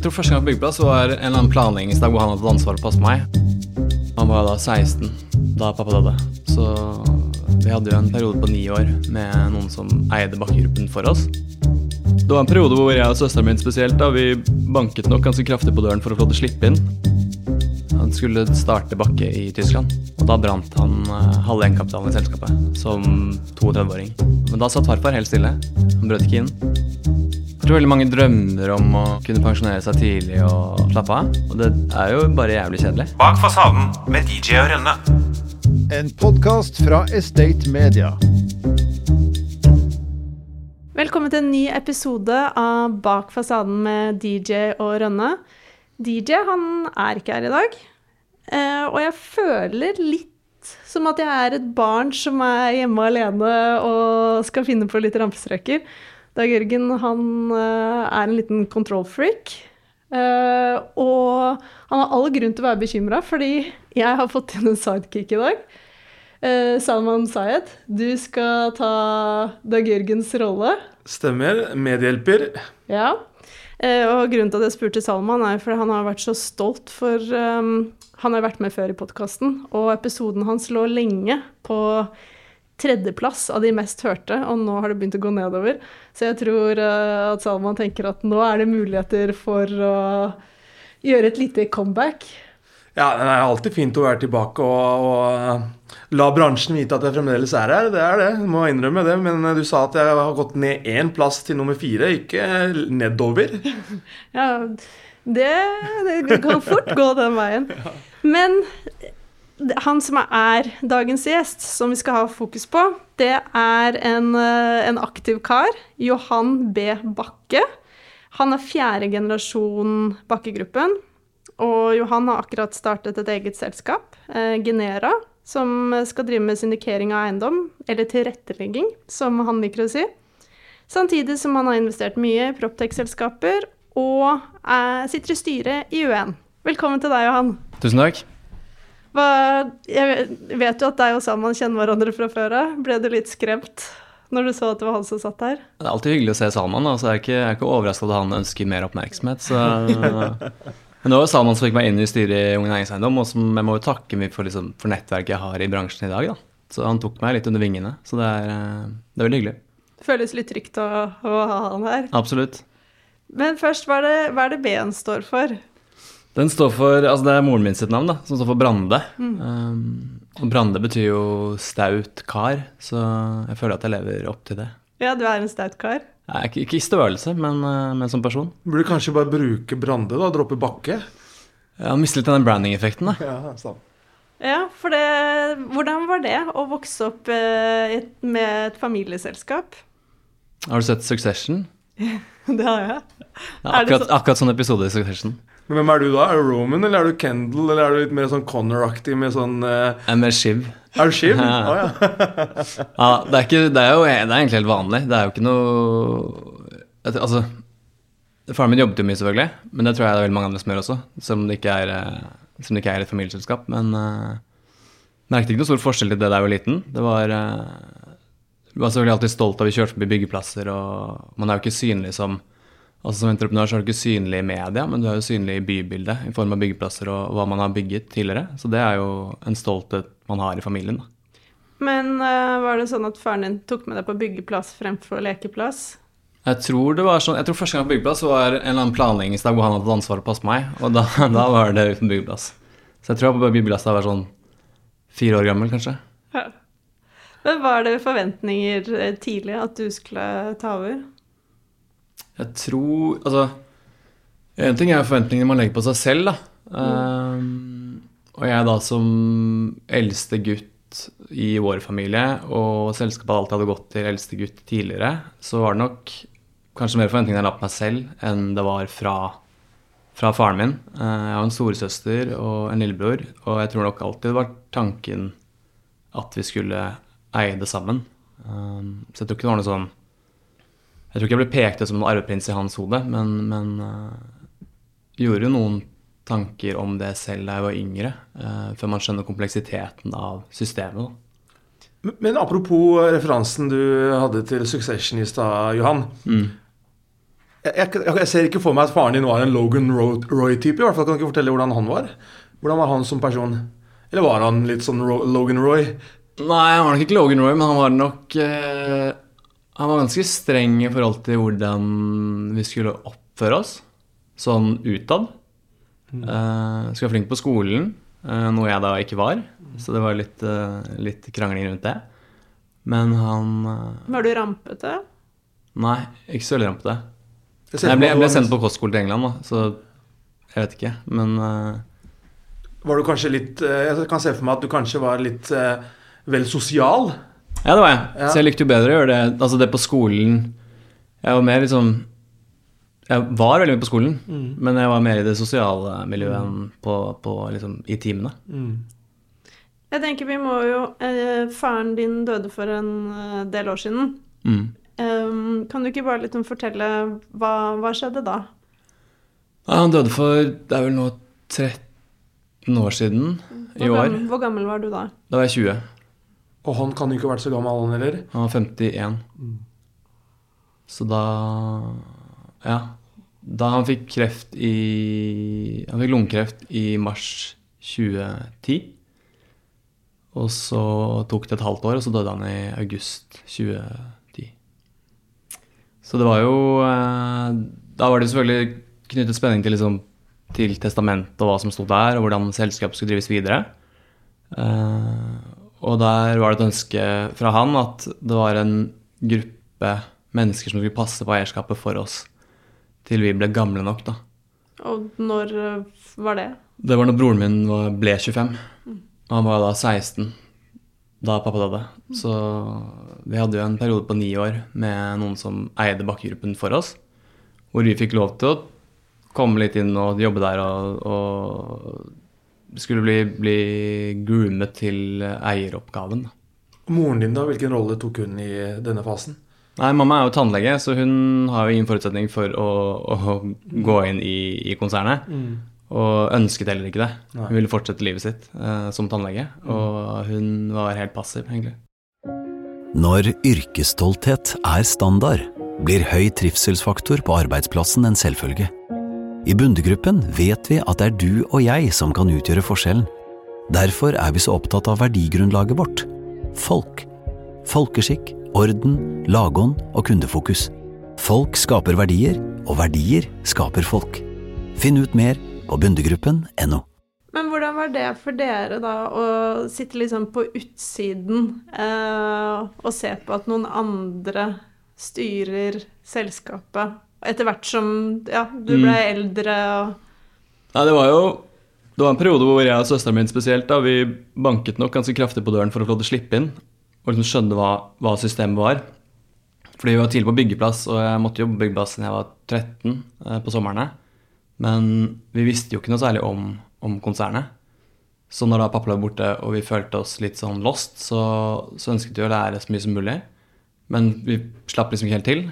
Jeg tror første gang på byggeplass var en eller annen planleggingsdag hvor han hadde ansvaret for å passe på meg. Han var da 16 da pappa døde. Så vi hadde jo en periode på ni år med noen som eide bakkegruppen for oss. Det var en periode hvor jeg og søsteren min spesielt da, vi banket nok ganske kraftig på døren for å få det slippe inn. Han skulle starte Bakke i Tyskland, og da brant han uh, halve egenkapitalen i selskapet som 32-åring. Men da satt farfar helt stille. Han brøt ikke inn. Tror veldig mange drømmer om å kunne pensjonere seg tidlig og slappe av. Og det er jo bare jævlig kjedelig. Bak fasaden med DJ og Rønne. En podkast fra Estate Media. Velkommen til en ny episode av Bak fasaden med DJ og Rønne. DJ han er ikke her i dag, eh, og jeg føler litt som at jeg er et barn som er hjemme alene og skal finne på litt rampestreker. Dag Jørgen han eh, er en liten kontrollfreak. eh, og han har all grunn til å være bekymra, fordi jeg har fått inn en sidekick i dag. Eh, Salman Sayed, du skal ta Dag Jørgens rolle. Stemmer. Medhjelper. Ja. Og grunnen til at jeg spurte Salman, er fordi han har vært så stolt for um, Han har vært med før i podkasten, og episoden hans lå lenge på tredjeplass av de mest hørte, og nå har det begynt å gå nedover. Så jeg tror uh, at Salman tenker at nå er det muligheter for å gjøre et lite comeback. Ja, det er alltid fint å være tilbake og, og la bransjen vite at jeg fremdeles er her. Det er det, jeg må innrømme det. Men du sa at jeg har gått ned én plass til nummer fire, ikke nedover. Ja, det, det kan fort gå den veien. Men han som er dagens gjest, som vi skal ha fokus på, det er en, eh, en aktiv kar. Johan B. Bakke. Han er fjerde generasjon Bakke-gruppen. Og Johan har akkurat startet et eget selskap, eh, Genera, som skal drive med syndikering av eiendom, eller tilrettelegging, som han liker å si. Samtidig som han har investert mye i Proptech-selskaper og eh, sitter i styret i UN. Velkommen til deg, Johan. Tusen takk. Hva, jeg vet jo at deg og Salman kjenner hverandre fra før av. Ble du litt skremt når du så at det var han som satt her? Det er alltid hyggelig å se Salman. Da, så jeg er ikke, jeg er ikke overraska at han ønsker mer oppmerksomhet. Så Men det var jo Salman som fikk meg inn i styret i Unge Næringseiendom, og som jeg må jo takke mye for, liksom, for nettverket jeg har i bransjen i dag. Da. Så han tok meg litt under vingene, så det er, eh, det er veldig hyggelig. Det føles litt trygt å, å ha han her. Absolutt. Men først, hva er det, hva er det B-en står for? Den står for, altså Det er moren min sitt navn, da, som står for Brande. Um, og Brande betyr jo staut kar, så jeg føler at jeg lever opp til det. Ja, du er en staut kar. Er ikke, ikke i størrelse, men, eh, men som person. Burde kanskje bare bruke Brande, da. Droppe Bakke. Jeg har mistet litt av den branding-effekten. da. Ja, sant. Ja, for det Hvordan var det å vokse opp eh, et, med et familieselskap? Har du sett Succession? Det har jeg. Ja, Er det akkurat, akkurat sånn episode i Succession. Men hvem er du, da? Er du Roman, eller er du Kendal, eller er du litt mer sånn Connor-aktig med sånn uh... Jeg er mer Shiv. Er du Shiv? Ja. ja. Ja, det, er ikke, det er jo det er egentlig helt vanlig. Det er jo ikke noe Altså, faren min jobbet jo mye, selvfølgelig, men det tror jeg det er veldig mange andre som gjør også. Som det ikke er, eh, som det ikke er et familieselskap. Men uh, merket ikke noe stor forskjell til det da jeg var liten. Det var uh, var selvfølgelig alltid stolt av vi kjørte forbi byggeplasser, og man er jo ikke synlig som Altså Som entreprenør så er du ikke synlig i media, men du er jo synlig i bybildet i form av byggeplasser og hva man har bygget tidligere. Så det er jo en stolthet man har i familien. da. Men uh, var det sånn at faren din tok med deg på byggeplass fremfor lekeplass? Jeg tror det var sånn, jeg tror første gang på byggeplass var en eller annen planleggingsdag hvor han hadde ansvaret for å passe meg, og da, da var det uten byggeplass. Så jeg tror jeg på byggeplass da var sånn fire år gammel, kanskje. Ja. Men var det forventninger eh, tidlig at du skulle ta over? Jeg tror Altså, en ting er forventningene man legger på seg selv, da. Um, og jeg da som eldste gutt i vår familie, og selskapet alltid hadde gått til eldste gutt tidligere, så var det nok kanskje mer forventninger jeg la på meg selv enn det var fra, fra faren min. Eh, Jeg har en storesøster og en lillebror, og jeg tror nok alltid det var tanken at vi skulle eie det sammen. Um, så jeg tror ikke det var noe sånn Jeg tror ikke jeg ble pekt ut som noen arveprins i hans hode, men, men uh, gjorde jo noen tanker om det selv da jeg var yngre, uh, før man skjønner kompleksiteten av systemet. Da. Men- apropos referansen du hadde til Succession i stad, Johan. Mm. jeg, jeg, jeg ser ikke for meg at faren din var en Logan Roy-type. I hvert fall kan du ikke fortelle hvordan han var. Hvordan var han som person? Eller var han litt sånn Ro Logan Roy? Nei, han var nok ikke Logan Roy, men han var nok eh, Han var ganske streng i forhold til hvordan vi skulle oppføre oss, sånn utad. Eh, skulle være flink på skolen, uh, noe jeg da ikke var. Så det var litt, uh, litt krangling rundt det. Men han Var du rampete? Nei, ikke så veldig rampete. Jeg, Jeg ble, jeg ble sendt på kostskole til England, da, så jeg vet ikke. Men Var du kanskje litt Jeg kan se for meg at du kanskje var litt vel sosial. Ja, det var jeg. Ja. Så jeg likte jo bedre å gjøre det. Altså det på skolen Jeg var mer liksom Jeg var veldig mye på skolen, men jeg var mer i det sosiale miljøet enn på, på liksom i timene. Jeg tenker vi må jo eh, Faren din døde for en eh, del år siden. Mm. Um, kan du ikke bare litt om fortelle hva, hva skjedde da? Ja, han døde for Det er vel nå 13 år siden i år. gammel, hvor gammel var du da? Da var jeg 20. Og han kan jo ikke ha vært så gammel, han heller. Han var 51. Så da Ja. Da han fikk kreft i Han fikk lungekreft i mars 2010. Og så tok det et halvt år, og så døde han i august 2010. Så det var jo eh, Da var det selvfølgelig knyttet spenning til, liksom, til testamentet og hva som sto der, og hvordan selskapet skulle drives videre. Eh, og der var det et ønske fra han at det var en gruppe mennesker som skulle passe på eierskapet for oss til vi ble gamle nok, da. Og når eh, var det? Det var når broren min var, ble 25. Og han var da 16 da pappa døde. Så vi hadde jo en periode på ni år med noen som eide Bakkegruppen for oss. Hvor vi fikk lov til å komme litt inn og jobbe der og, og skulle bli, bli groomet til eieroppgaven. Moren din, da? Hvilken rolle tok hun i denne fasen? Nei, mamma er jo tannlege, så hun har jo ingen forutsetning for å, å gå inn i, i konsernet. Og ønsket heller ikke det. Nei. Hun ville fortsette livet sitt eh, som tannlege, og hun var helt passiv, egentlig. Når yrkesstolthet er standard, blir høy trivselsfaktor på arbeidsplassen en selvfølge. I Bundegruppen vet vi at det er du og jeg som kan utgjøre forskjellen. Derfor er vi så opptatt av verdigrunnlaget vårt – folk. Folkeskikk, orden, lagånd og kundefokus. Folk skaper verdier, og verdier skaper folk. Finn ut mer på bundegruppen.no. Men hvordan var det for dere da å sitte liksom på utsiden eh, og se på at noen andre styrer selskapet? Etter hvert som ja, du ble eldre og Nei, det var jo Det var en periode hvor jeg og søsteren min spesielt da, vi banket nok ganske kraftig på døren for å få lov til å slippe inn. Og liksom skjønne hva, hva systemet var. Fordi vi var tidlig på byggeplass, og jeg måtte jobbe på byggeplass siden jeg var 13 eh, på somrene. Men vi visste jo ikke noe særlig om, om konsernet. Så når da pappa ble borte og vi følte oss litt sånn lost, så, så ønsket vi å lære så mye som mulig. Men vi slapp liksom ikke helt til.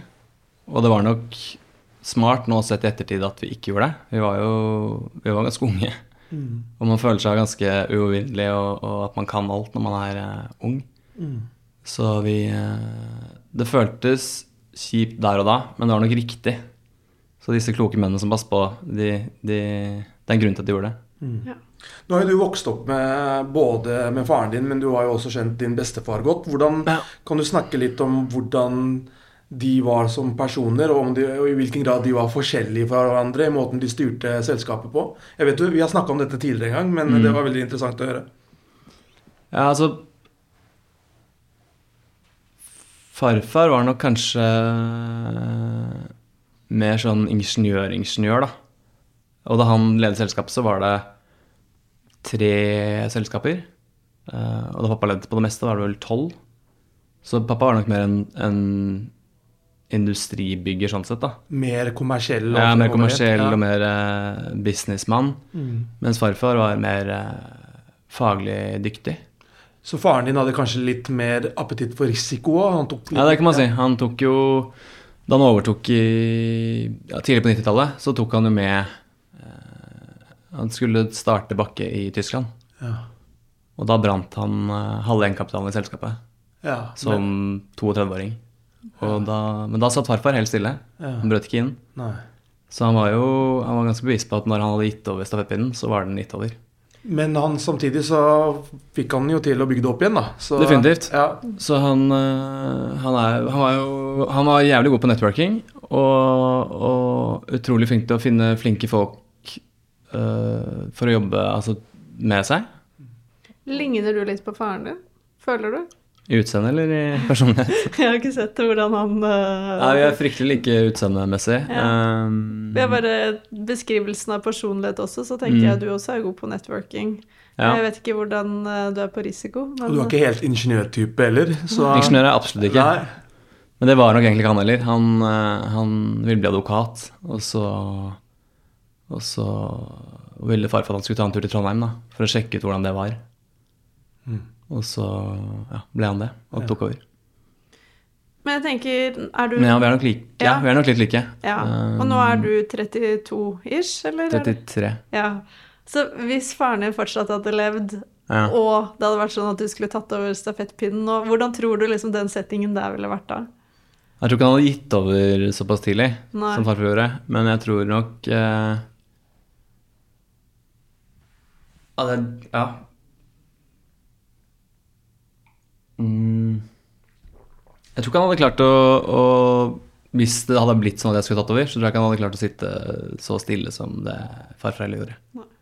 Og det var nok smart nå sett i ettertid at vi ikke gjorde det. Vi var jo vi var ganske unge. Og man føler seg ganske uovervinnelig, og, og at man kan alt når man er uh, ung. Så vi uh, Det føltes kjipt der og da, men det var nok riktig. Så disse kloke mennene som passer på, de, de, det er en grunn til at de gjorde det. Nå har jo du vokst opp med både med faren din, men du har jo også kjent din bestefar godt. Hvordan, Ja. Kan du snakke litt om hvordan de var som personer, og, de, og i hvilken grad de var forskjellige fra hverandre i måten de styrte selskapet på? Jeg vet jo, Vi har snakka om dette tidligere en gang, men Mm. det var veldig interessant å høre. Ja, altså Farfar var nok kanskje mer sånn ingeniør-ingeniør, da. Og da han ledet selskapet, så var det tre selskaper. Eh, og da pappa ledet på det meste, var det vel tolv. Så pappa var nok mer en, en industribygger sånn sett, da. Mer kommersiell. Ja, mer kommersiell ja. og mer uh, businessmann. Mm. Mens farfar var mer uh, faglig dyktig. Så faren din hadde kanskje litt mer appetitt for risiko? litt, Ja, det kan man si. Han tok jo Da han overtok i ja, tidlig på 90-tallet, så tok han jo med uh, Han skulle starte Bakke i Tyskland. Ja. Og da brant han halve egenkapitalen i selskapet Ja, som 32-åring. Og da, men da satt farfar helt stille. Ja. Han brøt ikke inn. Nei. Så han var jo han var ganske bevisst på at når han hadde gitt over stafettpinnen, så var den gitt over. Men han, samtidig så fikk han jo til å bygge det opp igjen, da. Så, Definitivt. Ja. Så han, øh, han, er, han var jo Han var jævlig god på networking og, og utrolig flink til å finne flinke folk uh, for å jobbe altså, med seg. Ligner du litt på faren din? Føler du? I utseende eller i personlighet? Jeg har ikke sett hvordan han uh, Nei, vi er fryktelig like utseendemessig. Ja. Um, Ved bare beskrivelsen av personlighet også, så tenker Mm. jeg at du også er god på networking. ja. Jeg vet ikke hvordan eh, du er på risiko, men Og du er ikke helt ingeniørtype heller. Så, Ingeniør er jeg absolutt ikke. Nei. Men det var nok egentlig ikke han heller. Han, øh, han ville bli advokat, og så Og så ville farfar at han skulle ta en tur til Trondheim da, for å sjekke ut hvordan det var. Mm. Og så ja, ble han det, og tok over. Men jeg tenker, er du Men ja, vi er nok like. Ja, Ja. vi er nok litt like. Ja, Og nå er du 32-ish, eller? er 33. Ja. Så hvis faren din fortsatt hadde levd, Ja. og det hadde vært sånn at du skulle tatt over stafettpinnen nå, hvordan tror du liksom den settingen der ville vært da? Jeg tror ikke han hadde gitt over såpass tidlig Nei. som farfar gjorde, men jeg tror nok eh, ja, det, ja. Mm. Jeg tror ikke han hadde klart å, å Hvis det hadde blitt sånn at jeg skulle tatt over, så tror jeg ikke han hadde klart å sitte så stille som det farfar gjorde.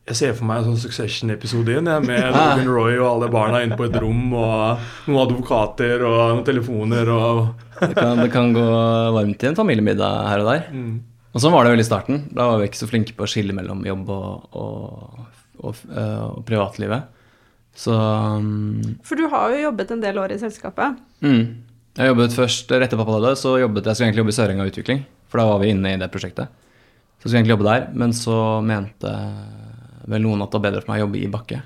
Jeg ser for meg en sånn Succession-episode igjen, jeg, med Logan Roy og alle barna inne på et rom, og noen advokater og noen telefoner og Det kan, det kan gå varmt i en familiemiddag her og der. mm. Og sånn var det vel i starten. Da var vi ikke så flinke på å skille mellom jobb og, og, og, øh, og privatlivet. Så um, For du har jo jobbet en del år i selskapet. mm. Jeg jobbet først, Rett etter pappa døde, så jobbet jeg skulle egentlig jobbe i Sørenga Utvikling. For da var vi inne i det prosjektet. Så jeg skulle egentlig jobbe der, men så mente vel noen at det var bedre for meg å jobbe i Bakke.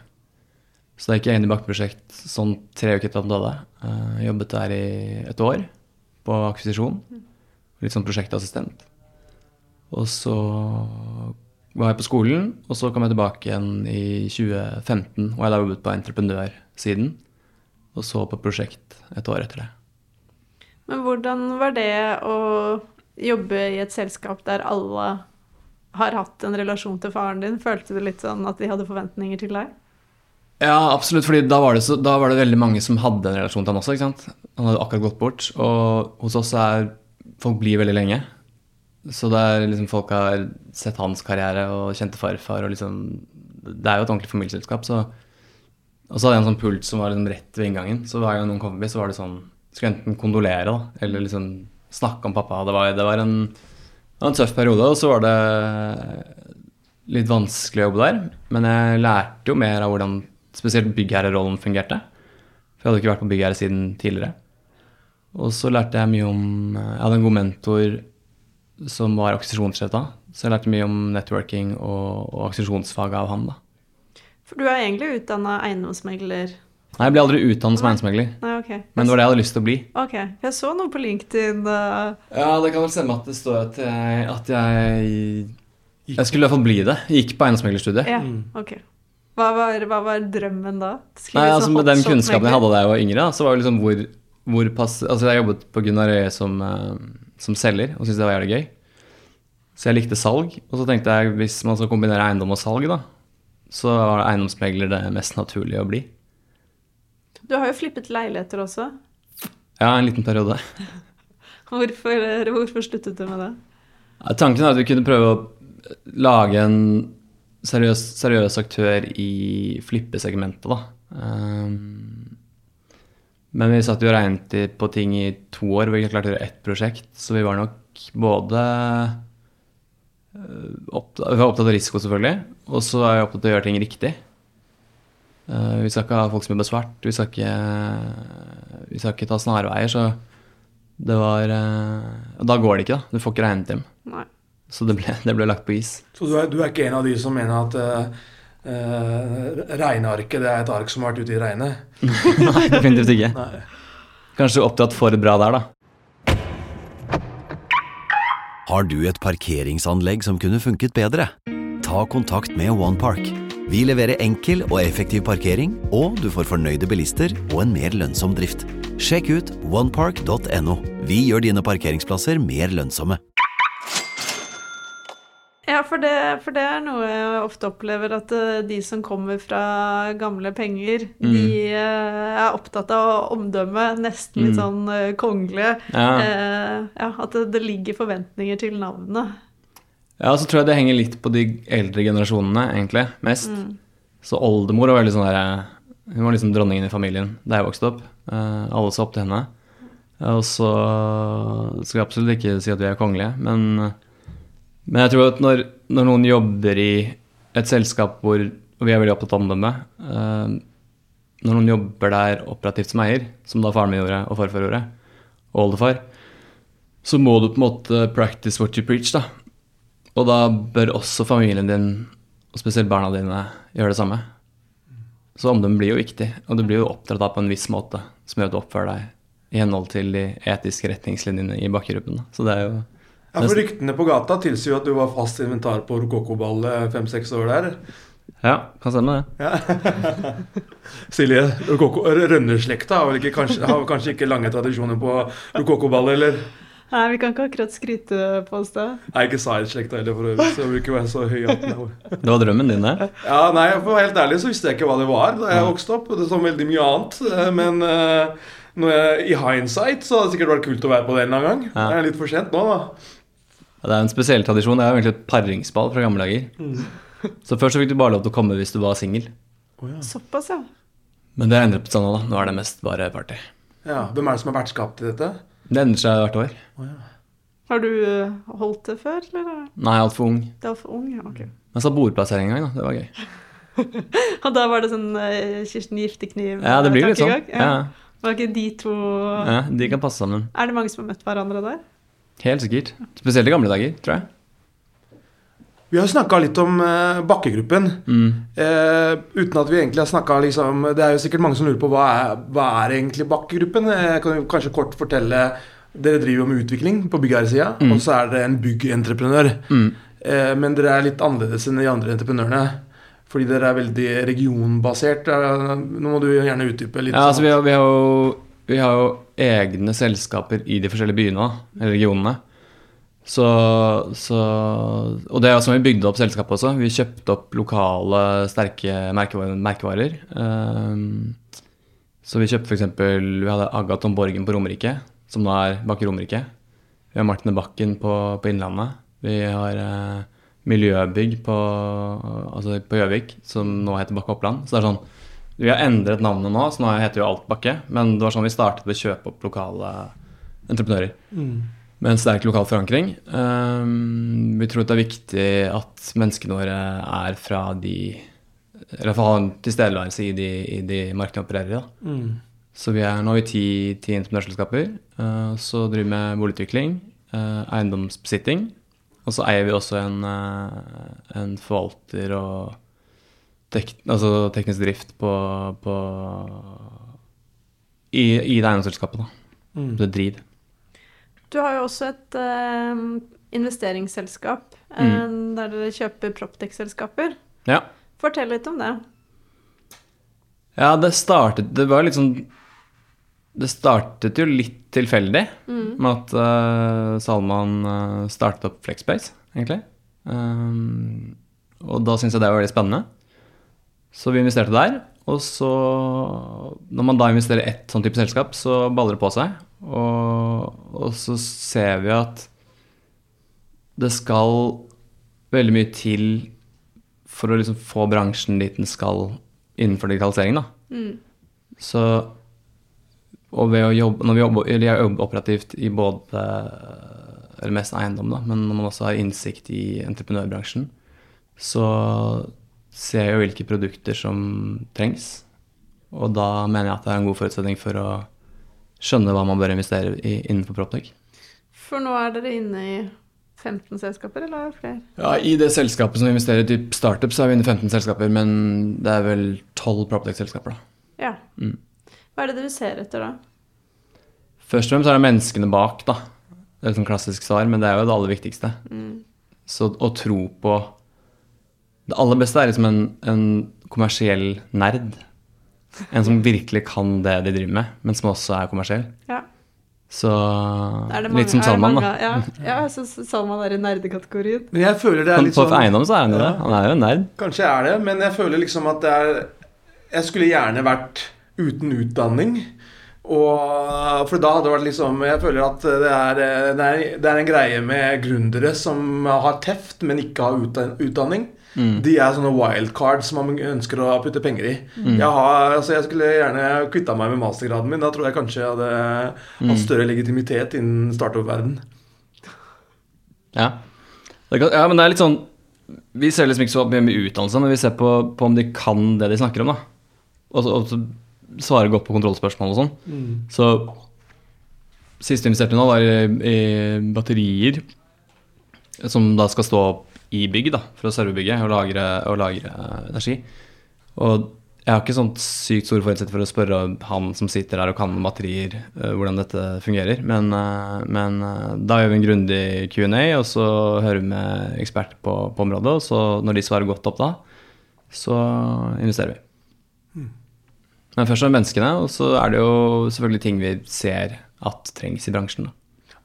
Så da gikk jeg inn i Bakke-prosjekt sånn tre uker etter at han døde. Uh, jobbet der i et år på akkvisisjon. Litt sånn prosjektassistent. Og så var jeg på skolen, og så kom jeg tilbake igjen i 2015, og jeg har jobbet på entreprenørsiden. Og så på prosjekt et år etter det. Men hvordan var det å jobbe i et selskap der alle har hatt en relasjon til faren din? Følte du litt sånn at de hadde forventninger til deg? Ja, absolutt, fordi da var, det så, da var det veldig mange som hadde en relasjon til han også. ikke sant? Han hadde akkurat gått bort. Og hos oss er folk blir veldig lenge. Så det er liksom folk har sett hans karriere og kjente farfar og liksom Det er jo et ordentlig familieselskap, så Og så hadde jeg en sånn pult som var liksom rett ved inngangen. Så hver gang noen kom forbi, så var det sånn Skulle enten kondolere, da, eller liksom snakke om pappa. Det var, det var en, en tøff periode, og så var det litt vanskelig å jobbe der. Men jeg lærte jo mer av hvordan spesielt byggherrerollen fungerte. For jeg hadde ikke vært på byggherre siden tidligere. Og så lærte jeg mye om Jeg hadde en god mentor som var aksesjonssjef da. Så jeg lærte mye om networking og, og aksesjonsfaget av han, da. For du er egentlig utdanna eiendomsmegler. Nei, jeg ble aldri utdannet som eiendomsmegler. Nei, ok. Men det var det jeg hadde lyst til å bli. Ok, Jeg så noe på LinkedIn. uh, Ja, det kan vel stemme at det står at jeg, at jeg Jeg skulle i hvert fall bli det. Jeg gikk på eiendomsmeglerstudiet. Ja, ok. Hva var, hva var drømmen da? Nei, altså Med den kunnskapen jeg hadde da jeg var yngre, så var det liksom hvor, hvor pass Altså, jeg jobbet på Gunnar Røe som, eh, som selger og syntes det var jævlig gøy. Så jeg likte salg. Og så tenkte jeg hvis man skal kombinere eiendom og salg, da, så var eiendomsmegler det mest naturlige å bli. Du har jo flippet leiligheter også. Ja, en liten periode. Hvorfor, hvorfor sluttet du med det? Ja, Tanken er at vi kunne prøve å lage en seriøs, seriøs aktør i flippesegmentet, da. Ehm, men vi satt jo og regnet på ting i to år, hvor vi ikke klarte å gjøre ett prosjekt. Så vi var nok både eh, opptatt, Vi var opptatt av risiko, selvfølgelig. Og så er vi opptatt av å gjøre ting riktig. Eh, vi skal ikke ha folk som jobber svart. Vi skal ikke, vi skal ikke ta snarveier. Så det var eh, Og da går det ikke, da. Du får ikke regnet hjem. Nei. Så det ble, det ble lagt på is. Så du er, du er ikke en av de som mener at uh, regnearket det er et ark som har vært ute i regnet? Nei, definitivt ikke. Nei. Kanskje opptatt for bra der, da. Har du et parkeringsanlegg som kunne funket bedre? Ta kontakt med OnePark. Vi leverer enkel og effektiv parkering, og du får fornøyde bilister og en mer lønnsom drift. Sjekk ut onepark.no. Vi gjør dine parkeringsplasser mer lønnsomme. Ja, for det, for det er noe jeg ofte opplever, at eh, de som kommer fra gamle penger, de eh, er opptatt av omdømme, nesten litt sånn eh, kongelige. Ja. Eh, ja, at det, det ligger forventninger til navnet. Ja, så tror jeg det henger litt på de eldre generasjonene, egentlig, mest. Så oldemor var veldig sånn der Hun var liksom dronningen i familien da jeg vokste opp. Eh, alle så opp til henne. Og så skal jeg absolutt ikke si at vi er kongelige, men, men jeg tror at når, når noen jobber i et selskap hvor og vi er veldig opptatt av omdømme uh, Når noen jobber der operativt som eier, som da faren min gjorde, og farfar gjorde, og oldefar, så må du på en måte practice what you preach, da. Og da bør også familien din, og spesielt barna dine, gjøre det samme. Så omdømme blir jo viktig, og du blir jo oppdratt av på en viss måte som gjør at du oppfører deg i henhold til de etiske retningslinjene i bakgruppen. Så det er jo Ja, for Ryktene på gata tilsier jo at du var fast inventar på Rokokoball fem-seks år der. Ja, kan stemme det. Silje, Rokoko- Rønneslekta har vel ikke, kanskje, har kanskje ikke lange tradisjoner på rokokoball, eller? Nei, vi kan ikke akkurat skryte på oss det. Nei, ikke Zaid-slekta heller, for øvrig, så jeg ikke være så høy. Det var drømmen din, det. Ja, nei, for å være helt ærlig så visste jeg ikke hva det var da jeg vokste opp. Det som veldig mye annet. eh, Men eh, når jeg, i hindsight så hadde det sikkert vært kult å være på det en eller annen gang. Ja. Det er litt for sent nå, da. Ja, Det er en spesiell tradisjon. Det er jo egentlig et paringsball fra gamle dager. Så først så fikk du bare lov til å komme hvis du var singel. Såpass, ja. Men det har endret seg nå, da. Nå er det mest bare party. Ja, Hvem er det som er vertskap til dette? Det endrer seg hvert år. Har du eh, holdt det før, eller? Nei, altfor ung. Det er for ung, ja. ok. Men så bordplassering en gang, da. Det var gøy. Og da var det sånn uh, Kirsten Giftekniv Ja, det blir litt sånn. Ja. Ja, Var ikke de to ja, De kan passe sammen. Er det mange som har møtt hverandre der? Helt sikkert. Spesielt i gamle dager, tror jeg. Vi har snakka litt om uh, bakkegruppen. Mm. Uh, uten at vi egentlig har snakka liksom Det er jo sikkert mange som lurer på hva er, hva er egentlig bakkegruppen. Jeg kan jo kanskje kort fortelle Dere driver jo med utvikling på byggherresida, Mm. og så er dere en byggentreprenør. Mm. Uh, men dere er litt annerledes enn de andre entreprenørene. Fordi dere er veldig regionbasert. Eh, Nå må du gjerne utdype litt. Ja, altså sånn. vi har, vi, har jo, vi har jo egne selskaper i de forskjellige byene, eller regionene. Så, så Og det er sånn vi bygde opp selskapet også. Vi kjøpte opp lokale, sterke merkevarer. merkevarer. Um, så vi kjøpte f.eks. Vi hadde Agaton Borgen på Romerike, som nå er Bakke Romerike. Vi har Martine Bakken på, på Innlandet. Vi har uh, Miljøbygg på altså som nå heter Bakke Oppland. Så det er sånn Vi har endret navnet nå, så nå heter jo alt Bakke. Men det var sånn vi startet ved å kjøpe opp lokale entreprenører. Med en sterk lokal forankring. Um, vi tror det er viktig at menneskene våre er fra de Eller i hvert fall har en tilstedeværelse i de, i de markedene opererer i. Mm. Så vi er nå i ti, ti entreprenørselskaper. Uh, så driver vi med boligutvikling, uh, eiendomsbesitting. Og så eier vi også en, uh, en forvalter og tek, altså teknisk drift på, på i, I det eiendomsselskapet, da. Mm. Det er Driv. Du har jo også et uh, investeringsselskap eh, der dere kjøper Proptech-selskaper. Ja. Fortell litt om det. Ja, det startet Det var litt sånn Det startet jo litt tilfeldig med at uh, Salman eh, startet opp Flexbase, egentlig. Um, og da syntes jeg det var veldig spennende. Så vi investerte der. Og så, når man da investerer i ett sånn type selskap, så baller det på seg. Og, og så ser vi at det skal veldig mye til for å liksom få bransjen dit den skal innenfor digitalisering. Da. Så og ved å jobbe, når vi jobber, eller jobber operativt i både eller mest eiendom, da, men når man også har innsikt i entreprenørbransjen, så ser jo hvilke produkter som trengs. Og da mener jeg at det er en god forutsetning for å skjønne hva man bør investere i innenfor Proptech. For nå er dere inne i 15 selskaper, eller er det flere? Ja, I det selskapet som investerer i typ startup, så er vi inne i 15 selskaper, men det er vel 12 Proptech-selskaper, da. Ja. Mm. Hva er det dere ser etter da? Først og fremst er det menneskene bak, da. Det er et sånn klassisk svar, men det er jo det aller viktigste. Så å tro på Det aller beste er liksom en, en kommersiell nerd En som virkelig kan det de driver med, men som også er kommersiell. Ja. Så Er mange- litt som Salman, mange- da. Ja, ja jeg syns Salman er i nerdekategorien. Men jeg føler det er litt litt på sånn eiendom så er han jo det. Han er jo en nerd. Kanskje jeg er det, men jeg føler liksom at det er Jeg skulle gjerne vært uten utdanning. Og, for da hadde det vært liksom Jeg føler at det er, det er, det er en greie med gründere som har teft, men ikke har utdan- utdanning. Mm. De er sånne wildcards som man ønsker å putte penger i. Jeg, har, altså jeg skulle gjerne kvitta meg med mastergraden min. Da tror jeg kanskje jeg hadde hatt større legitimitet innen startup-verden. Ja. Ja, men det er litt sånn Vi ser liksom ikke så mye med utdannelse, men vi ser på, på om de kan det de snakker om, da. Og så, og så svarer godt på kontrollspørsmål og sånn. Så siste investerte nå, var i, i batterier som da skal stå i bygg, da, for å serve bygget og lagre, og lagre energi. Og jeg har ikke sånt sykt store forutsetninger for å spørre han som sitter der og kan batterier, eh, hvordan dette fungerer. Men, eh, men eh, da gjør vi en grundig Q&A, og så hører vi med eksperter på, på området. Og så når de svarer godt opp da, så investerer vi. Men først er det menneskene, og så er det jo selvfølgelig ting vi ser at trengs i bransjen. Da.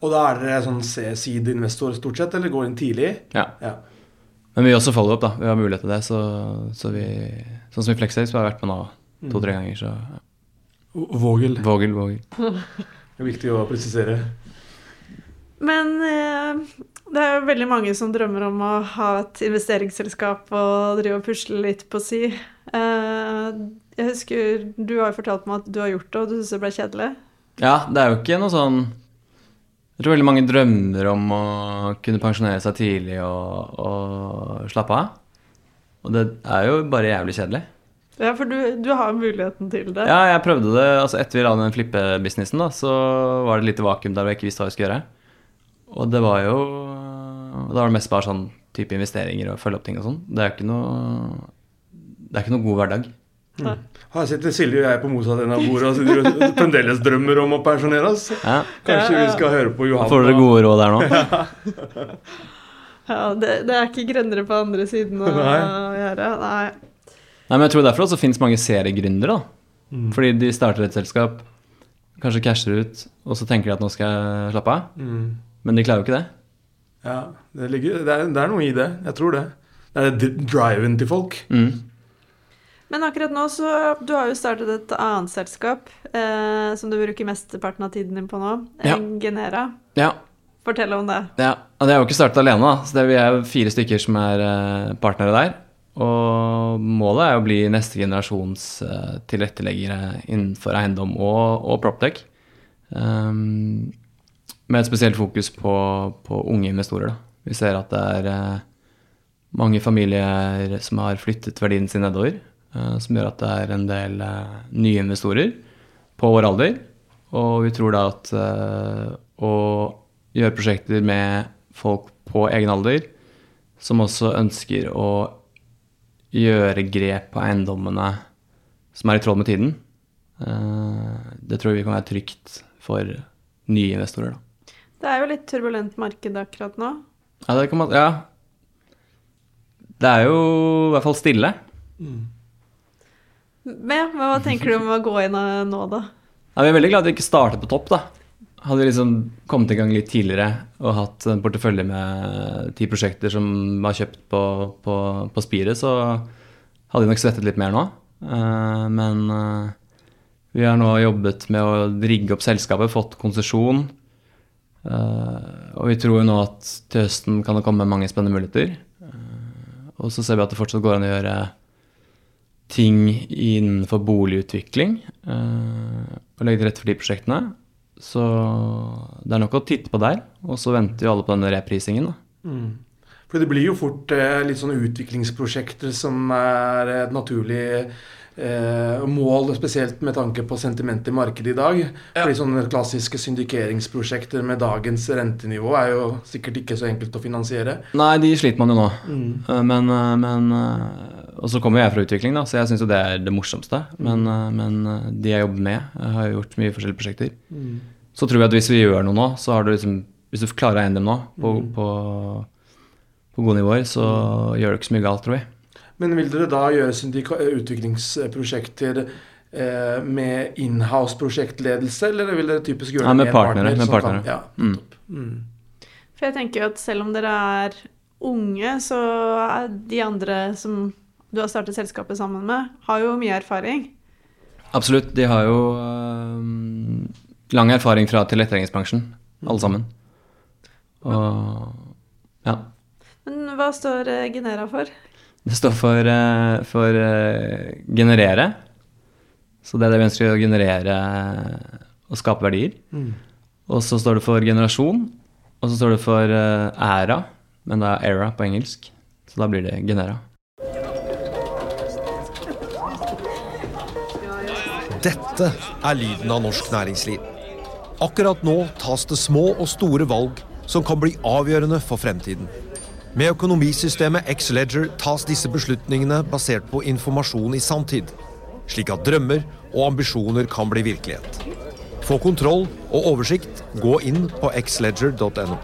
Og da er dere sånn seed-investor stort sett, eller går inn tidlig? Ja. Ja. Men vi gjør også follow-up, da. Vi har mulighet til det. Så, så vi, sånn som i Flexace, så har jeg vært med nå to-tre ganger. Så ja. Vågel. vågel, vågel. Det er viktig å presisere. Men eh, det er jo veldig mange som drømmer om å ha et investeringsselskap og drive og pusle litt på si. Eh, jeg husker du har jo fortalt meg at du har gjort det, og du syns det ble kjedelig. Ja, det er jo ikke noe sånn Jeg tror veldig mange drømmer om å kunne pensjonere seg tidlig og, og slappe av. Og det er jo bare jævlig kjedelig. Ja, for du, du har muligheten til det. Ja, jeg prøvde det. altså Etter vi la den flippebusinessen, da, så var det et lite vakuum der hvor jeg ikke visste hva jeg skulle gjøre. Og det var jo Da var det mest bare sånn type investeringer og følge opp ting og sånn. Det er jo ikke noe Det er ikke noe god hverdag. Her sitter Silje og jeg på motsatt ende av bordet og sitter og fremdeles drømmer om å pensjonere oss. Ja. Kanskje Ja, ja. vi skal høre på Johan. Får dere gode råd der nå? Ja, det, det er ikke grønnere på andre siden av Nei. gjerdet. Nei. Nei, men jeg tror derfor også finnes mange seriegründere. Mm. Fordi de starter et selskap, kanskje casher ut, og så tenker de at nå skal jeg slappe av. Mm. Men de klarer jo ikke det. Ja, det, ligger, det, er, det er noe i det. Jeg tror det. Det er driven til folk. Mm. Men akkurat nå så Du har jo startet et annet selskap eh, som du bruker mesteparten av tiden din på nå. Ja. Genera. Ja, Fortell om det. ja. Og det er jo ikke startet alene, da. Så det, vi er fire stykker som er eh, partnere der. Og målet er å bli neste generasjons eh, tilretteleggere innenfor eiendom og, og proptech. Um, med et spesielt fokus på, på unge investorer. Da. Vi ser at det er eh, mange familier som har flyttet verdien sin nedover. Eh, som gjør at det er en del eh, nye investorer på vår alder. Og vi tror da at eh, å gjøre prosjekter med folk på egen alder, som også ønsker å gjøre grep på eiendommene som er i tråd med tiden, eh, det tror vi kan være trygt for nye investorer. Da. Det er jo litt turbulent marked akkurat nå. Ja, det kan man Ja. Det er jo i hvert fall stille. Men, men hva tenker du om å gå inn nå, da? Vi er veldig glad at vi ikke startet på topp, da. Hadde vi liksom kommet i gang litt tidligere og hatt en portefølje med ti prosjekter som var kjøpt på, på, på spiret, så hadde vi nok svettet litt mer nå. Eh, men eh, vi har nå jobbet med å rigge opp selskapet, fått konsesjon. Eh, og vi tror jo nå at til høsten kan det komme mange spennende muligheter. Og så ser vi at det fortsatt går an å gjøre ting innenfor boligutvikling. eh, og legge til rette for de prosjektene. Så det er nok å titte på der. Og så venter jo alle på denne reprisingen. Da. For det blir jo fort eh, litt sånne utviklingsprosjekter som er et naturlig eh, mål, spesielt med tanke på sentimentet i markedet i dag. Fordi sånne klassiske syndikeringsprosjekter med dagens rentenivå er jo sikkert ikke så enkelt å finansiere. Nei, de sliter man jo nå. Mm. Men, eh, men eh, Og så kommer jeg fra utvikling, da, så jeg syns jo det er det morsomste. Men, eh, men eh, de jeg jobber med, jeg har jo gjort mye forskjellige prosjekter. Så tror jeg at hvis vi gjør noe nå, så har du liksom Hvis du klarer å eie dem nå på, på, på gode nivåer, så gjør du ikke så mye galt, tror vi. Men vil dere da gjøre utviklingsprosjekter eh, med inhouse-prosjektledelse, eller vil dere typisk gjøre Ja, det med partnere, partner med partnere. Kan, ja, Mm. Mm. For jeg tenker jo at selv om dere er unge, så er de andre som du har startet selskapet sammen med, har jo mye erfaring. Absolutt. De har jo øhm, lang erfaring fra tilretteleggingsbransjen, alle sammen. Og ja. Men hva står uh, Genera for? Det står for, uh, for uh, generere. Så det er det vi ønsker å generere og skape verdier. Mm. Og så står det for generasjon. Og så står det for æra, men det er era på engelsk. Så da blir det genera. Dette er lyden av norsk næringsliv. Akkurat nå tas det små og store valg som kan bli avgjørende for fremtiden. Med økonomisystemet X-Leger tas disse beslutningene basert på informasjon i sanntid, slik at drømmer og ambisjoner kan bli virkelighet. Få kontroll og oversikt, gå inn på xledger.no.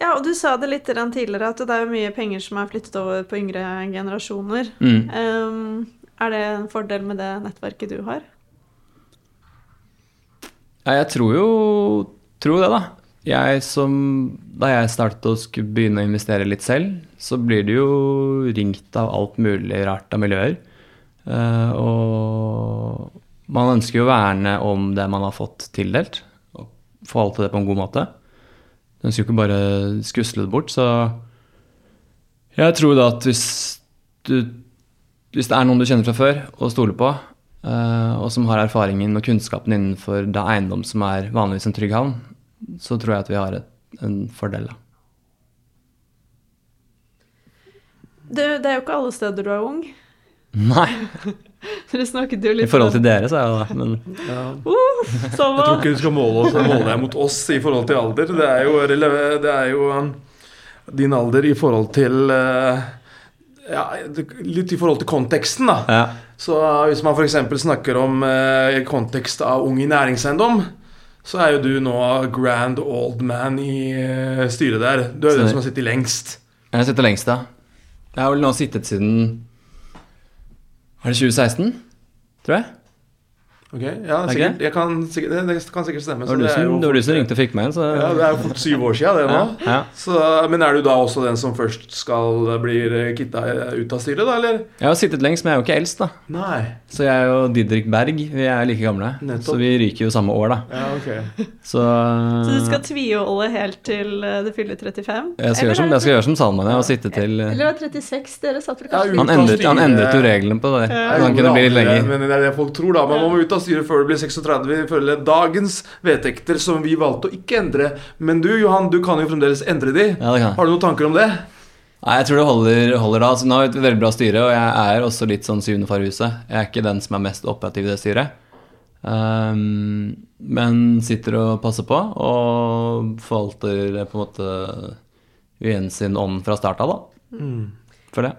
Ja, og du sa det litt tidligere, at det er mye penger som er flyttet over på yngre generasjoner. Mm. Um, er det en fordel med det nettverket du har? Ja, jeg tror jo tror det, da. Jeg som, da jeg startet å skulle begynne å investere litt selv, så blir det jo ringt av alt mulig rart av miljøer. Uh, og man ønsker jo å verne om det man har fått tildelt, og forvalte det på en god måte. Du ønsker jo ikke bare skusle det bort, så jeg tror da at hvis du hvis det er noen du kjenner fra før og stoler på, eh, og som har erfaringen og kunnskapen innenfor da eiendom som er vanligvis en trygg havn, så tror jeg at vi har et, en fordel. da. Det, det er jo ikke alle steder du er ung. Nei, Dere snakket jo litt i forhold til dere, så er jeg det, men Jeg tror ikke du skal måle, oss, måle deg mot oss i forhold til alder. Det er jo, det er jo um, din alder i forhold til uh, ja, Litt i forhold til konteksten, da. ja. Så uh, hvis man f.eks. snakker om eh, kontekst av ung i næringseiendom, så er jo du nå grand old man i eh, styret der. Du er jo den som har sittet lengst. Jeg har sittet lengst, da. Jeg har vel nå sittet siden Var det 2016? Tror jeg. Ok, ja, Er sikkert. ikke? Jeg kan, sikkert det, det kan sikkert stemme. Det var så du som, det var du som ringte og fikk meg inn, så Ja, Det er jo fort syv år siden, det nå. ja, ja. Så, men er du da også den som først skal bli kitta ut av styret, da, eller? Jeg har sittet lengst, men jeg er jo ikke eldst, da. Nei. Så jeg og Didrik Berg vi er like gamle. Nettopp. Så vi ryker jo samme år, da. Ja, ok. Så, Så du skal tviholde helt til eh, du fyller 35? jeg skal, gjøre som, jeg skal gjøre som Salman, jeg, og sitte til Eller var 36? Dere satt for kanskje Ja, Han endret, han endret jo reglene på det. Ja. Han kunne bli litt lenger. Men det er det folk tror, da. Man må ut av styret før du blir 36. Ifølge dagens vedtekter, som vi valgte å ikke endre. Men du, Johan, du kan jo fremdeles endre de. Ja. Har du noen tanker om det? Nei, jeg tror det holder, holder da. Altså, nå har vi et veldig bra styre, og jeg er også litt sånn syvende far i huset. Jeg er ikke den som er mest operativ i det styret. Um, men sitter og passer på, og forvalter på en måte uensinn sin ånd fra starten av, da. For det.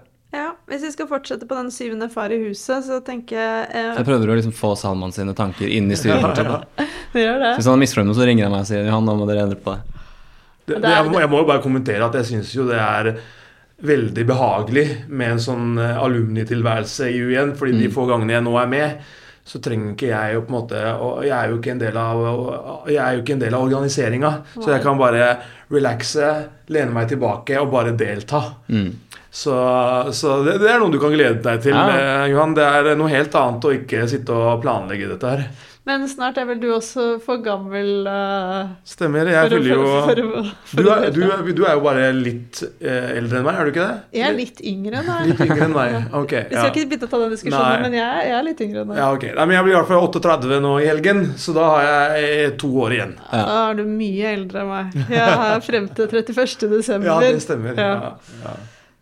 Hvis vi skal fortsette på den syvende far i huset, så tenker jeg eh, jeg prøver å liksom få Salman sine tanker inn i styret. Hvis han er misfornøyd med noe, så ringer han meg og sier Johan, nå må dere endre på det. det, Det jeg, må, jeg må jo bare kommentere at jeg syns jo det er veldig behagelig med en sånn eh, alumnitilværelse i UiN, fordi de Mm. få gangene jeg nå er med, så trenger ikke jeg jo på en måte og Jeg er jo ikke en del av Jeg er jo ikke en del av organiseringa, så jeg kan bare relaxe, lene meg tilbake og bare delta. Mm. Så, så det, det er noe du kan glede deg til, Ja. eh, Johan. Det er noe helt annet å ikke sitte og planlegge dette her. Men snart er vel du også for gammel uh, Stemmer. Jeg fyller jo for, for, for, du er, du, er, du er jo bare litt eh, eldre enn meg, er du ikke det? Jeg er litt yngre enn deg. Litt yngre enn meg. Ok. Vi skal Ja. ikke begynne å ta den diskusjonen, Nei. men jeg, jeg er litt yngre enn deg. Ja, ok. Nei, men jeg blir i hvert fall 38 nå i helgen, så da har jeg to år igjen. Ja. Da er du mye eldre enn meg. Jeg er frem til 31. desember. Ja, det stemmer. Ja. Ja.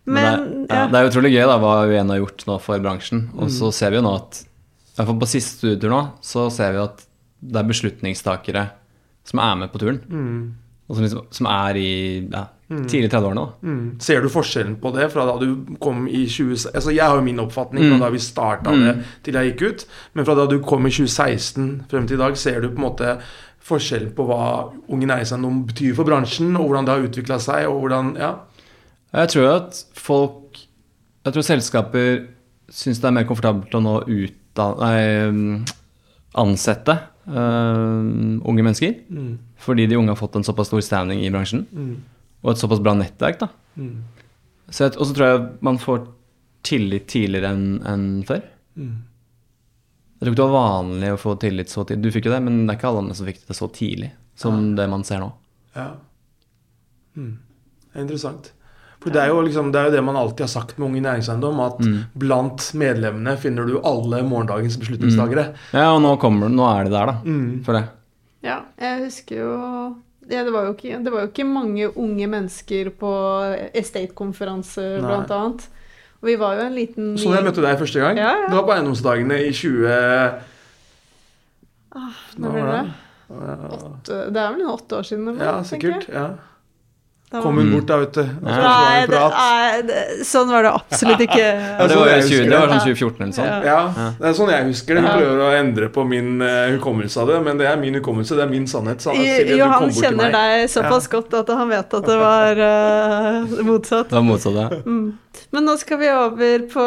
Ja. Men det, er, ja, det er utrolig gøy da, hva UN har gjort nå for bransjen. Og så ser vi jo nå at i hvert fall på siste studietur nå, så ser vi at det er beslutningstakere som er med på turen. Mm. Og som, liksom, som er i ja, tidlig 30-årene. Mm. Ser du forskjellen på det fra da du kom i 20... Altså Jeg har jo min oppfatning fra Mm. da vi starta Mm. det til jeg gikk ut, men fra da du kom i 2016 frem til i dag, ser du på en måte forskjellen på hva Unge Næringseiendom betyr for bransjen, og hvordan det har utvikla seg, og hvordan Ja. Jeg tror at folk Jeg tror selskaper syns det er mer komfortabelt å nå utdanne mm, ansette uh, unge mennesker. Mm. Fordi de unge har fått en såpass stor standing i bransjen. Og et såpass bra nettverk, da. Mm. Så jeg- Og så tror jeg man får tillit tidligere enn en før. Mm. Jeg tror ikke det var vanlig å få tillit så tidlig. Du fikk jo det, men det er ikke alle som fikk det så tidlig som det man ser nå. Ja. Mm. Det er interessant. For det er, jo liksom, det er jo det man alltid har sagt med Unge Næringseiendom, at Mm. blant medlemmene finner du alle morgendagens beslutningstagere. Ja, og nå, kommer, nå er det der, da. Mm. For det. Ja, jeg husker jo ja, det, var jo ikke, det var jo ikke mange unge mennesker på estate-konferanser, blant annet. Og vi var jo en liten Sånn jeg møtte deg første gang. Ja, ja. Det var på eiendomsdagene i 20... Når ble det? Åtte- Det er vel en åtte år siden? eller noe, Ja, tenker jeg. sikkert. ja. Det Kom hun bort da, vet du. Og så Ja. var det Nei, det, prat. nei det, sånn var det absolutt ikke. Ja, det var, jeg 20, husker det var sånn 2014 eller sånn. Ja. Ja, det er sånn jeg husker det. Hun prøver å endre på min uh, hukommelse av det, men det er min hukommelse, det er min sannhet. Han, Johan bort til kjenner meg. deg såpass godt at han vet at det var uh, motsatt. Det var motsatt, ja. Mm. Men nå skal vi over på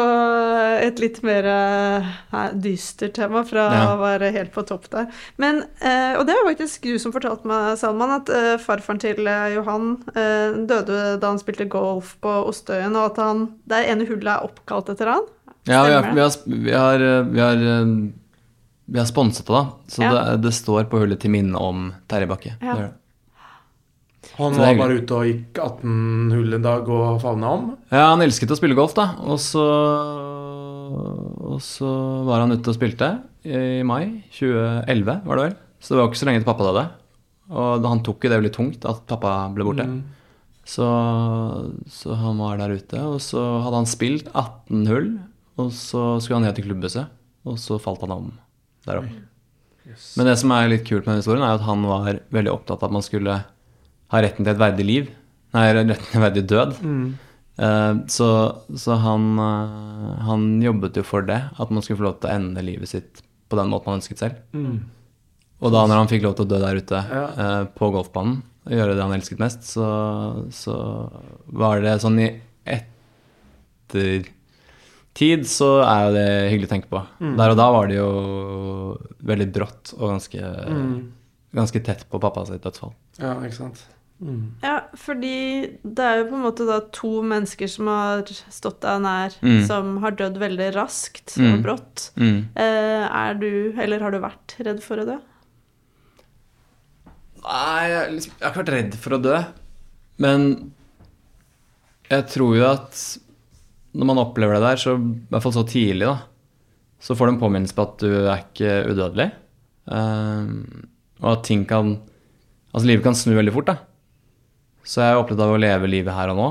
et litt mer uh, dystert tema, fra Ja. å være helt på topp der. Men, eh, og det var faktisk du som fortalte meg, Salman, at farfaren til Johan eh, døde da han spilte golf på Ostøyen, og at han, det ene hullet er oppkalt etter han. Ja, vi har, vi har, vi har, vi har, eh, vi har sponset det, da. Så Ja. det, det står på hullet til minne om Terje Bakke. Ja. Det det. Han var bare ute og gikk 18 hull en dag og favna om. Ja, han elsket å spille golf, da. Og så, og så var han ute og spilte i mai 2011, var det vel. Så det var ikke så lenge til pappa døde. Og han tok jo det veldig tungt at pappa ble borte. Mm. Så, så han var der ute, og så hadde han spilt 18 hull. Og så skulle han ned til klubbhuset, og så falt han om der oppe. Men det som er litt kult med den historien, er at han var veldig opptatt av at man skulle ha retten til et verdig liv. Nei, retten til en verdig død. Mm. Eh, så så han, eh, han jobbet jo for det, at man skulle få lov til å ende livet sitt på den måten man ønsket selv. Mm. Og da når han fikk lov til å dø der ute Ja. eh, på golfbanen, og gjøre det han elsket mest, så, så var det sånn i ettertid så er jo det hyggelig å tenke på. Mm. Der og da var det jo veldig brått og ganske, Mm. ganske tett på pappa sitt dødsfall. Ja, ikke sant. Mm. Ja, fordi det er jo på en måte da to mennesker som har stått deg nær, Mm. som har dødd veldig raskt Mm. og brått. Mm. Eh, er du, eller har du vært redd for å dø? Nei, jeg, liksom, jeg har ikke vært redd for å dø. Men jeg tror jo at når man opplever det der, så, i hvert fall så tidlig, da, så får du en påminnelse på at du er ikke udødelig. Um, og at ting kan Altså, livet kan snu veldig fort, da. Så jeg er opptatt av å leve livet her og nå.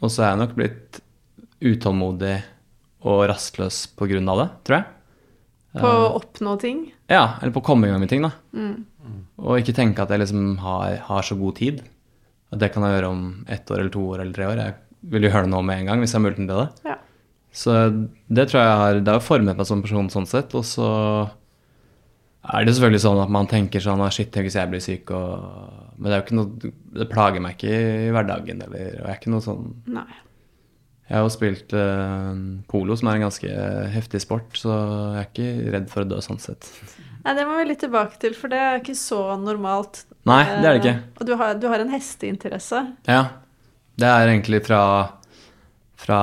Og så er jeg nok blitt utålmodig og rastløs på grunn av det, tror jeg. På å oppnå ting? Ja, eller på å komme i gang med ting, da. Mm. Og ikke tenke at jeg liksom har, har så god tid. At det kan jeg gjøre om ett år eller to år eller tre år. Jeg vil jo gjøre det nå med en gang hvis jeg har muligheten til det. Ja. Så det tror jeg har Det har formet meg som person sånn sett. Og så er det selvfølgelig sånn at man tenker sånn ah, Shit, tenk hvis jeg blir syk og Men det er jo ikke noe Det plager meg ikke i hverdagen, eller Og jeg er ikke noe sånn Nei. Jeg har jo spilt uh, polo, som er en ganske heftig sport, så jeg er ikke redd for å dø sånn sett. Nei, det må vi litt tilbake til, for det er ikke så normalt. Nei, det er det ikke. Eh, Og du har, du har en hesteinteresse. Ja, det er egentlig fra, fra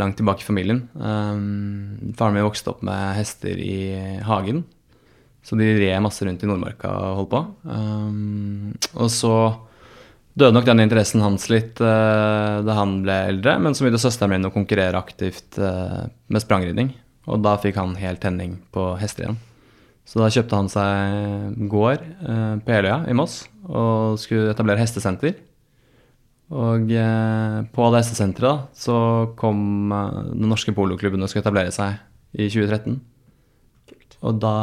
langt tilbake i familien. Um, faren min vokste opp med hester i hagen, så de red masse rundt i Nordmarka og holdt på. Um, og så døde nok den interessen hans litt uh, da han ble eldre, men så begynte søsteren min å konkurrere aktivt uh, med sprangridning, og da fikk han helt tenning på hester igjen. Så da kjøpte han seg gård eh, på Eløya i Moss og skulle etablere hestesenter. Og eh, på det hestesenteret så kom eh, den norske poloklubben og skulle etablere seg i 2013. Og da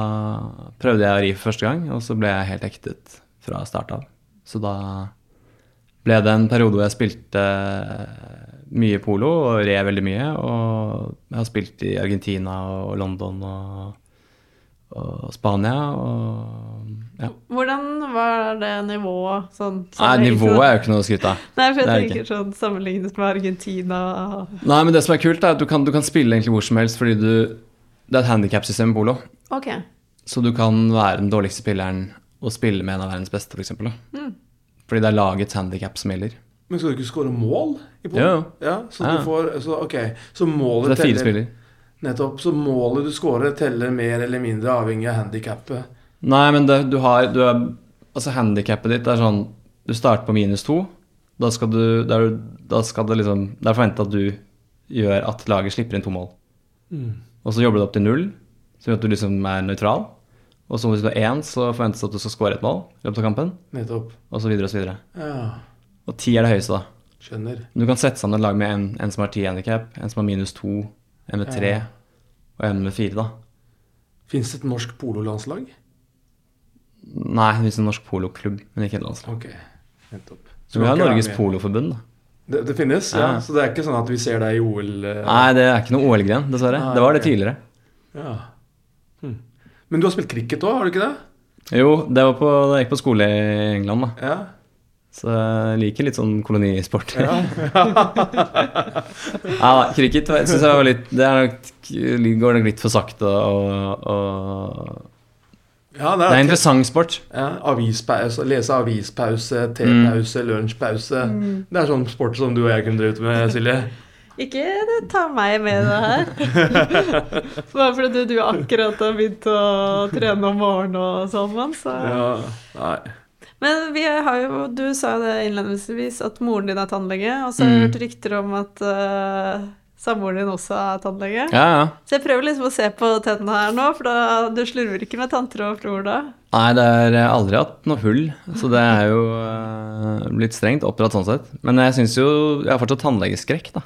prøvde jeg å ri for første gang, og så ble jeg helt hektet fra start av. Så da ble det en periode hvor jeg spilte mye polo og red veldig mye. Og jeg har spilt i Argentina og London og, og Spania og ja. Hvordan var det nivået sånn Nei, nivået er jo ikke noe å skryte av. Nei, for jeg er tenker sånn sammenlignet med Argentina Nei, men det som er kult, er at du kan, du kan spille egentlig hvor som helst fordi du Det er et handikapsystem i polo. Ok. Så du kan være den dårligste spilleren og spille med en av verdens beste, f.eks. Mm. Fordi det er lagets handikap som gjelder. Men skal du ikke skåre mål? i polo? Jo, jo. Ja, så Ja. du får så, okay. så Så det er fire teller spillere. Nettopp. Så målet du scorer, teller mer eller mindre avhengig av handikappet. Nei, men det, du har du er, Altså, handikappet ditt er sånn Du starter på minus to. Da skal du Da, er du- da skal det liksom Det er forventa at du gjør at laget slipper inn to mål. Og så jobber du opp til null, så gjør at du liksom er nøytral. Og så hvis du er én, så forventes det at du skal skåre et mål i løpet av kampen. Nettopp. Og så videre og så videre. Ja, Og ti er det høyeste, da. skjønner. Du kan sette sammen et lag med en, en som har ti handikap, en som har minus to, en med tre og en med fire, da. Fins det et norsk pololandslag? Nei, det finnes en norsk poloklubb, men ikke et landslag. Ok, nettopp. Så vi har Norges poloforbund, da. Det, det finnes, ja. Ja. Så det er ikke sånn at vi ser deg i OL eh, Nei, det er ikke noe OL-gren, dessverre. Nei, Det var det tidligere. Ja. Hm. Men du har spilt cricket òg, har du ikke det? Jo, det var på, da jeg gikk på skole i England, da. Ja. Så jeg liker litt sånn kolonisport. ja. Ja, da, cricket syns jeg var litt Det er nok, går nok litt for sakte og, og ja det Det er er, en interessant sport. ja, avispause, lese avispause, tepause, lunsjpause. Det er sånn sport som du og jeg kunne drevet med, Silje. Ikke ta meg med i det her. Bare fordi du, du akkurat har begynt å trene om morgenen og sånn, så Ja, nei. Men vi har jo, du sa jo det innledningsvis, at moren din er tannlege, og så har jeg Mm. hørt rykter om at uh, samboeren din også er tannlege. Ja, ja. Så jeg prøver liksom å se på tennene her nå, for da, du slurver ikke med tanntråd og flor da. Nei, det har aldri hatt noe hull, så det er jo uh, blitt strengt oppdratt sånn sett. Men jeg syns jo Jeg har fortsatt tannlegeskrekk, da.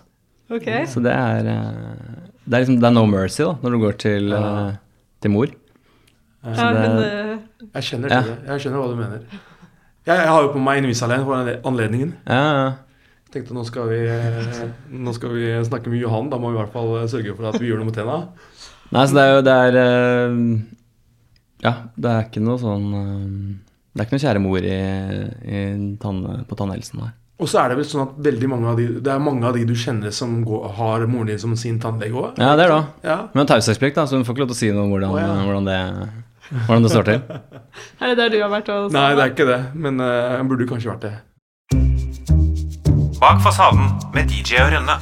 Ok. Så det er eh, Det er liksom Det er no mercy, da, når du går til, eh, til mor. Ja, det- Jeg kjenner Ja. Jeg skjønner hva du mener. Jeg, jeg har jo på meg Invisalign for den anledningen. Ja, ja. Tenkte nå skal, vi, eh, nå skal vi snakke med Johan. Da må vi i hvert fall eh, sørge for at vi gjør noe med tenna. Nei, så det er jo Det er eh, Ja, det er ikke noe sånn Det er ikke noe kjære mor i, i tann, på tannhelsen der. Og så er det vel sånn at veldig mange av de Det er mange av de du kjenner som går, har moren din som sin tannlege òg? Ja, det er det òg. Ja. Men taushetsplikt, da, så hun får ikke lov til å si noe om hvordan, oh, ja. hvordan, det, hvordan det står til. er det der du har vært Også? Nei, det er ikke det. Men uh, burde kanskje vært det. Bak fasaden med DJ og Rønne.